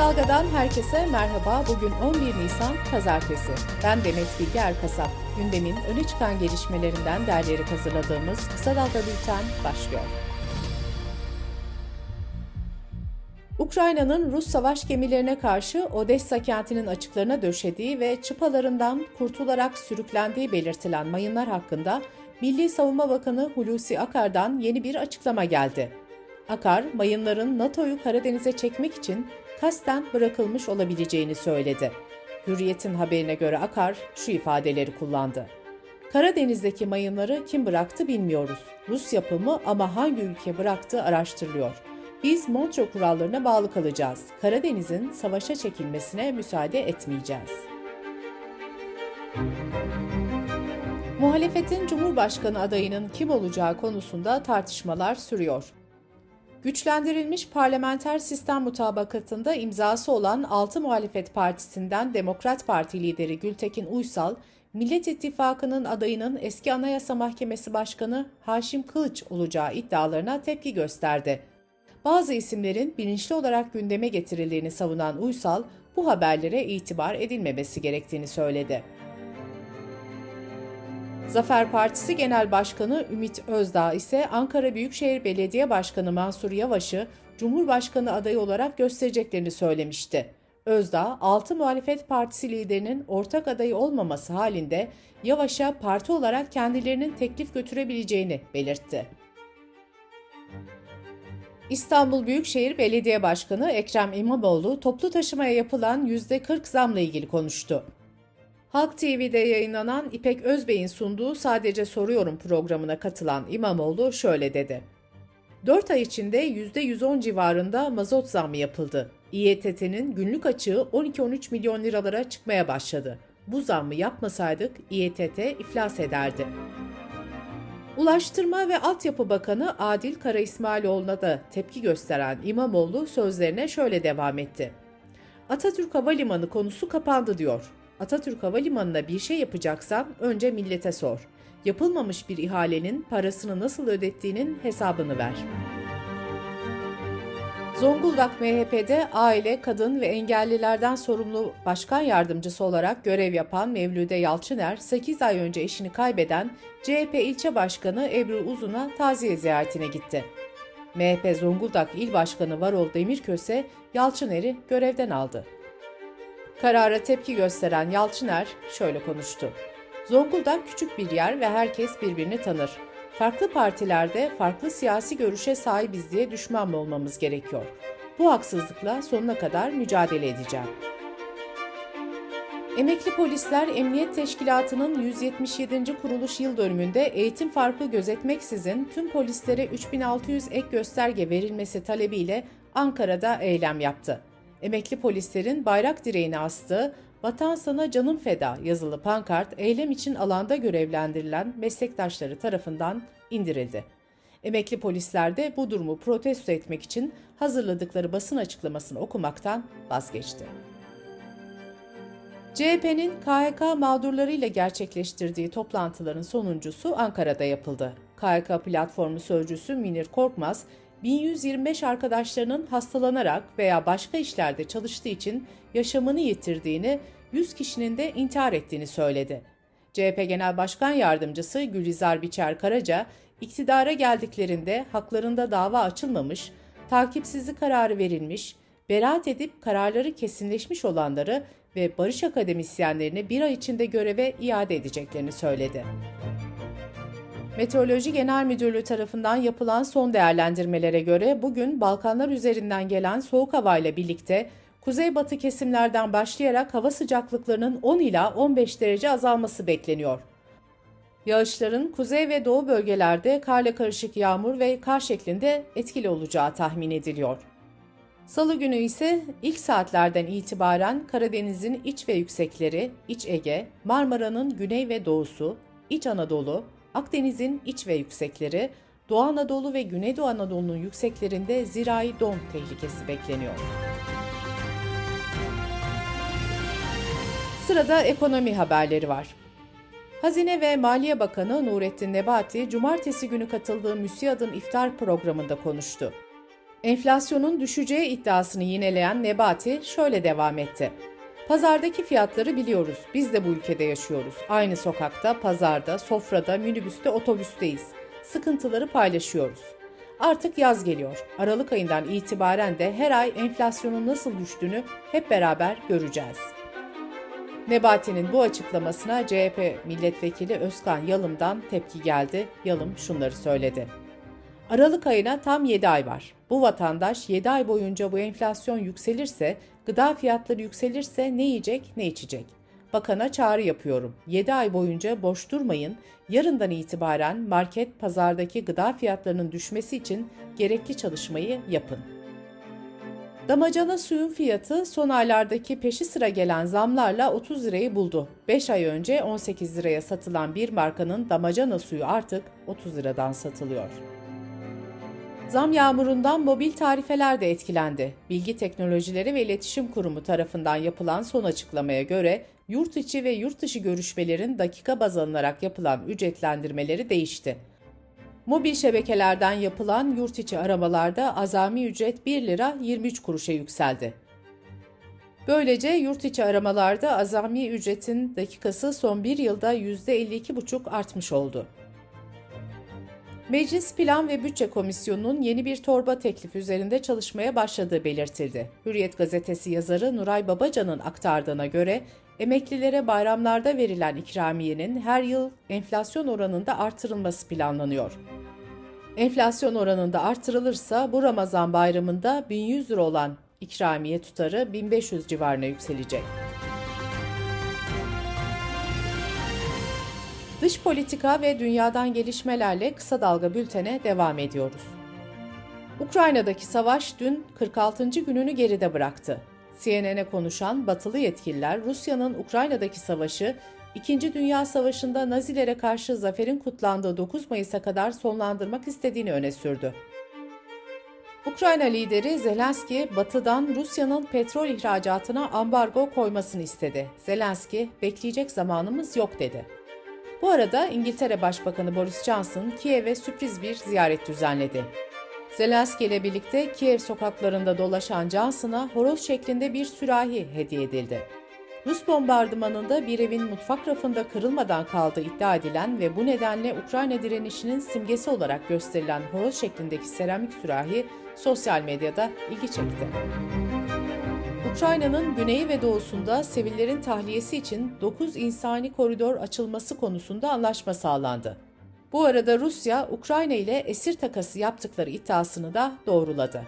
Dalga'dan herkese merhaba. Bugün 11 Nisan Pazartesi. Ben Demet Bilge Erkasap. Gündemin öne çıkan gelişmelerinden derleyerek hazırladığımız Kısa Dalga Bülten başlıyor. Ukrayna'nın Rus savaş gemilerine karşı Odessa kentinin açıklarına döşediği ve çıpalarından kurtularak sürüklendiği belirtilen mayınlar hakkında Milli Savunma Bakanı Hulusi Akar'dan yeni bir açıklama geldi. Akar, mayınların NATO'yu Karadeniz'e çekmek için kasten bırakılmış olabileceğini söyledi. Hürriyet'in haberine göre Akar şu ifadeleri kullandı. Karadeniz'deki mayınları kim bıraktı bilmiyoruz. Rus yapımı ama hangi ülke bıraktığı araştırılıyor. Biz Montreux kurallarına bağlı kalacağız. Karadeniz'in savaşa çekilmesine müsaade etmeyeceğiz. Muhalefetin Cumhurbaşkanı adayının kim olacağı konusunda tartışmalar sürüyor. Güçlendirilmiş parlamenter sistem mutabakatında imzası olan 6 muhalefet partisinden Demokrat Parti lideri Gültekin Uysal, Millet İttifakı'nın adayının eski Anayasa Mahkemesi Başkanı Haşim Kılıç olacağı iddialarına tepki gösterdi. Bazı isimlerin bilinçli olarak gündeme getirildiğini savunan Uysal, bu haberlere itibar edilmemesi gerektiğini söyledi. Zafer Partisi Genel Başkanı Ümit Özdağ ise Ankara Büyükşehir Belediye Başkanı Mansur Yavaş'ı Cumhurbaşkanı adayı olarak göstereceklerini söylemişti. Özdağ, 6 muhalefet partisi liderinin ortak adayı olmaması halinde Yavaş'a parti olarak kendilerinin teklif götürebileceğini belirtti. İstanbul Büyükşehir Belediye Başkanı Ekrem İmamoğlu toplu taşımaya yapılan %40 zamla ilgili konuştu. Halk TV'de yayınlanan İpek Özbey'in sunduğu Sadece Soruyorum programına katılan İmamoğlu şöyle dedi. 4 ay içinde %110 civarında mazot zammı yapıldı. İETT'nin günlük açığı 12-13 milyon liralara çıkmaya başladı. Bu zammı yapmasaydık İETT iflas ederdi. Ulaştırma ve Altyapı Bakanı Adil Kara İsmailoğlu'na da tepki gösteren İmamoğlu sözlerine şöyle devam etti. Atatürk Havalimanı konusu kapandı diyor. Atatürk Havalimanı'na bir şey yapacaksan önce millete sor. Yapılmamış bir ihalenin parasını nasıl ödettiğinin hesabını ver. Zonguldak MHP'de aile, kadın ve engellilerden sorumlu başkan yardımcısı olarak görev yapan Mevlüde Yalçıner, 8 ay önce eşini kaybeden CHP ilçe başkanı Ebru Uzun'a taziye ziyaretine gitti. MHP Zonguldak İl Başkanı Varol Demirköse, Yalçıner'i görevden aldı. Karara tepki gösteren Yalçıner şöyle konuştu. Zonguldak küçük bir yer ve herkes birbirini tanır. Farklı partilerde farklı siyasi görüşe sahibiz diye düşman mı olmamız gerekiyor? Bu haksızlıkla sonuna kadar mücadele edeceğim. Emekli Polisler Emniyet Teşkilatı'nın 177. kuruluş yıl dönümünde eğitim farkı gözetmeksizin tüm polislere 3600 ek gösterge verilmesi talebiyle Ankara'da eylem yaptı emekli polislerin bayrak direğine astığı Vatan sana canım feda yazılı pankart eylem için alanda görevlendirilen meslektaşları tarafından indirildi. Emekli polisler de bu durumu protesto etmek için hazırladıkları basın açıklamasını okumaktan vazgeçti. CHP'nin KHK mağdurlarıyla gerçekleştirdiği toplantıların sonuncusu Ankara'da yapıldı. KHK platformu sözcüsü Minir Korkmaz, 1125 arkadaşlarının hastalanarak veya başka işlerde çalıştığı için yaşamını yitirdiğini, 100 kişinin de intihar ettiğini söyledi. CHP Genel Başkan Yardımcısı Gülizar Biçer Karaca, iktidara geldiklerinde haklarında dava açılmamış, takipsizlik kararı verilmiş, beraat edip kararları kesinleşmiş olanları ve barış akademisyenlerini bir ay içinde göreve iade edeceklerini söyledi. Meteoroloji Genel Müdürlüğü tarafından yapılan son değerlendirmelere göre bugün Balkanlar üzerinden gelen soğuk havayla birlikte kuzeybatı kesimlerden başlayarak hava sıcaklıklarının 10 ila 15 derece azalması bekleniyor. Yağışların kuzey ve doğu bölgelerde karla karışık yağmur ve kar şeklinde etkili olacağı tahmin ediliyor. Salı günü ise ilk saatlerden itibaren Karadeniz'in iç ve yüksekleri, İç Ege, Marmara'nın güney ve doğusu, İç Anadolu, Akdeniz'in iç ve yüksekleri, Doğu Anadolu ve Güneydoğu Anadolu'nun yükseklerinde zirai don tehlikesi bekleniyor. Sırada ekonomi haberleri var. Hazine ve Maliye Bakanı Nurettin Nebati, cumartesi günü katıldığı MÜSİAD'ın iftar programında konuştu. Enflasyonun düşeceği iddiasını yineleyen Nebati şöyle devam etti. Pazardaki fiyatları biliyoruz. Biz de bu ülkede yaşıyoruz. Aynı sokakta, pazarda, sofrada, minibüste, otobüsteyiz. Sıkıntıları paylaşıyoruz. Artık yaz geliyor. Aralık ayından itibaren de her ay enflasyonun nasıl düştüğünü hep beraber göreceğiz. Nebati'nin bu açıklamasına CHP milletvekili Özkan Yalım'dan tepki geldi. Yalım şunları söyledi. Aralık ayına tam 7 ay var. Bu vatandaş 7 ay boyunca bu enflasyon yükselirse, gıda fiyatları yükselirse ne yiyecek ne içecek? Bakana çağrı yapıyorum. 7 ay boyunca boş durmayın. Yarından itibaren market pazardaki gıda fiyatlarının düşmesi için gerekli çalışmayı yapın. Damacana suyun fiyatı son aylardaki peşi sıra gelen zamlarla 30 lirayı buldu. 5 ay önce 18 liraya satılan bir markanın damacana suyu artık 30 liradan satılıyor. Zam yağmurundan mobil tarifeler de etkilendi. Bilgi Teknolojileri ve İletişim Kurumu tarafından yapılan son açıklamaya göre yurt içi ve yurt dışı görüşmelerin dakika baz alınarak yapılan ücretlendirmeleri değişti. Mobil şebekelerden yapılan yurt içi aramalarda azami ücret 1 lira 23 kuruşa yükseldi. Böylece yurt içi aramalarda azami ücretin dakikası son bir yılda %52,5 artmış oldu. Meclis Plan ve Bütçe Komisyonu'nun yeni bir torba teklif üzerinde çalışmaya başladığı belirtildi. Hürriyet gazetesi yazarı Nuray Babacan'ın aktardığına göre emeklilere bayramlarda verilen ikramiyenin her yıl enflasyon oranında artırılması planlanıyor. Enflasyon oranında artırılırsa bu Ramazan bayramında 1100 lira olan ikramiye tutarı 1500 civarına yükselecek. Dış politika ve dünyadan gelişmelerle kısa dalga bültene devam ediyoruz. Ukrayna'daki savaş dün 46. gününü geride bıraktı. CNN'e konuşan batılı yetkililer Rusya'nın Ukrayna'daki savaşı İkinci Dünya Savaşı'nda Nazilere karşı zaferin kutlandığı 9 Mayıs'a kadar sonlandırmak istediğini öne sürdü. Ukrayna lideri Zelenski, Batı'dan Rusya'nın petrol ihracatına ambargo koymasını istedi. Zelenski, bekleyecek zamanımız yok dedi. Bu arada İngiltere Başbakanı Boris Johnson Kiev'e sürpriz bir ziyaret düzenledi. Zelenski ile birlikte Kiev sokaklarında dolaşan Johnson'a horoz şeklinde bir sürahi hediye edildi. Rus bombardımanında bir evin mutfak rafında kırılmadan kaldığı iddia edilen ve bu nedenle Ukrayna direnişinin simgesi olarak gösterilen horoz şeklindeki seramik sürahi sosyal medyada ilgi çekti. Ukrayna'nın güneyi ve doğusunda sivillerin tahliyesi için 9 insani koridor açılması konusunda anlaşma sağlandı. Bu arada Rusya, Ukrayna ile esir takası yaptıkları iddiasını da doğruladı.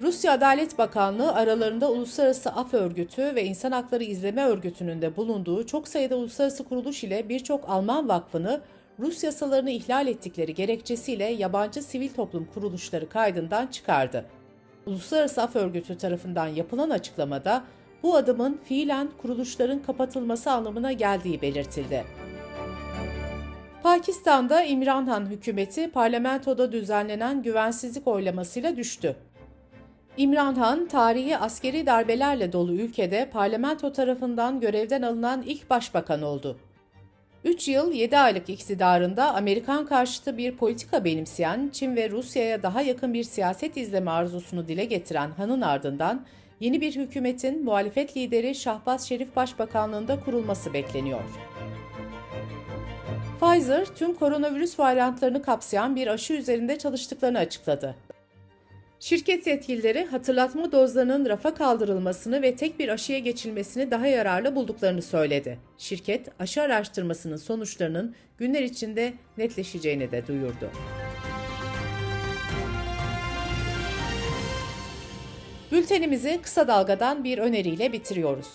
Rusya Adalet Bakanlığı aralarında Uluslararası Af Örgütü ve İnsan Hakları İzleme Örgütü'nün de bulunduğu çok sayıda uluslararası kuruluş ile birçok Alman vakfını Rus yasalarını ihlal ettikleri gerekçesiyle yabancı sivil toplum kuruluşları kaydından çıkardı. Uluslararası Af Örgütü tarafından yapılan açıklamada bu adımın fiilen kuruluşların kapatılması anlamına geldiği belirtildi. Pakistan'da İmran Han hükümeti parlamentoda düzenlenen güvensizlik oylamasıyla düştü. İmran Han, tarihi askeri darbelerle dolu ülkede parlamento tarafından görevden alınan ilk başbakan oldu. 3 yıl 7 aylık iktidarında Amerikan karşıtı bir politika benimseyen, Çin ve Rusya'ya daha yakın bir siyaset izleme arzusunu dile getiren Han'ın ardından yeni bir hükümetin muhalefet lideri Şahbaz Şerif Başbakanlığında kurulması bekleniyor. Pfizer, tüm koronavirüs varyantlarını kapsayan bir aşı üzerinde çalıştıklarını açıkladı. Şirket yetkilileri hatırlatma dozlarının rafa kaldırılmasını ve tek bir aşıya geçilmesini daha yararlı bulduklarını söyledi. Şirket, aşı araştırmasının sonuçlarının günler içinde netleşeceğini de duyurdu. Bültenimizi kısa dalgadan bir öneriyle bitiriyoruz.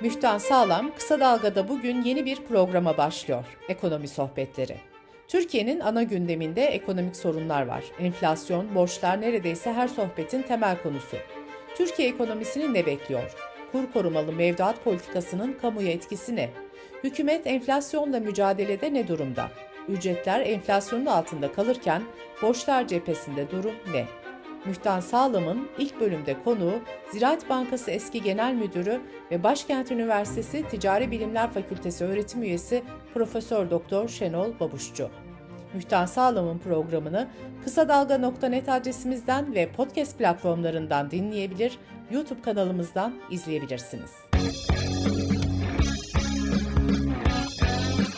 Müftan Sağlam kısa dalgada bugün yeni bir programa başlıyor. Ekonomi sohbetleri. Türkiye'nin ana gündeminde ekonomik sorunlar var. Enflasyon, borçlar neredeyse her sohbetin temel konusu. Türkiye ekonomisini ne bekliyor? Kur korumalı mevduat politikasının kamuya etkisi ne? Hükümet enflasyonla mücadelede ne durumda? Ücretler enflasyonun altında kalırken borçlar cephesinde durum ne? Mühtan Sağlam'ın ilk bölümde konuğu Ziraat Bankası eski genel müdürü ve Başkent Üniversitesi Ticari Bilimler Fakültesi öğretim üyesi Profesör Doktor Şenol Babuşçu. Mühtan Sağlam'ın programını kısa dalga.net adresimizden ve podcast platformlarından dinleyebilir, YouTube kanalımızdan izleyebilirsiniz.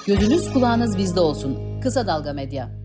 Gözünüz kulağınız bizde olsun. Kısa Dalga Medya.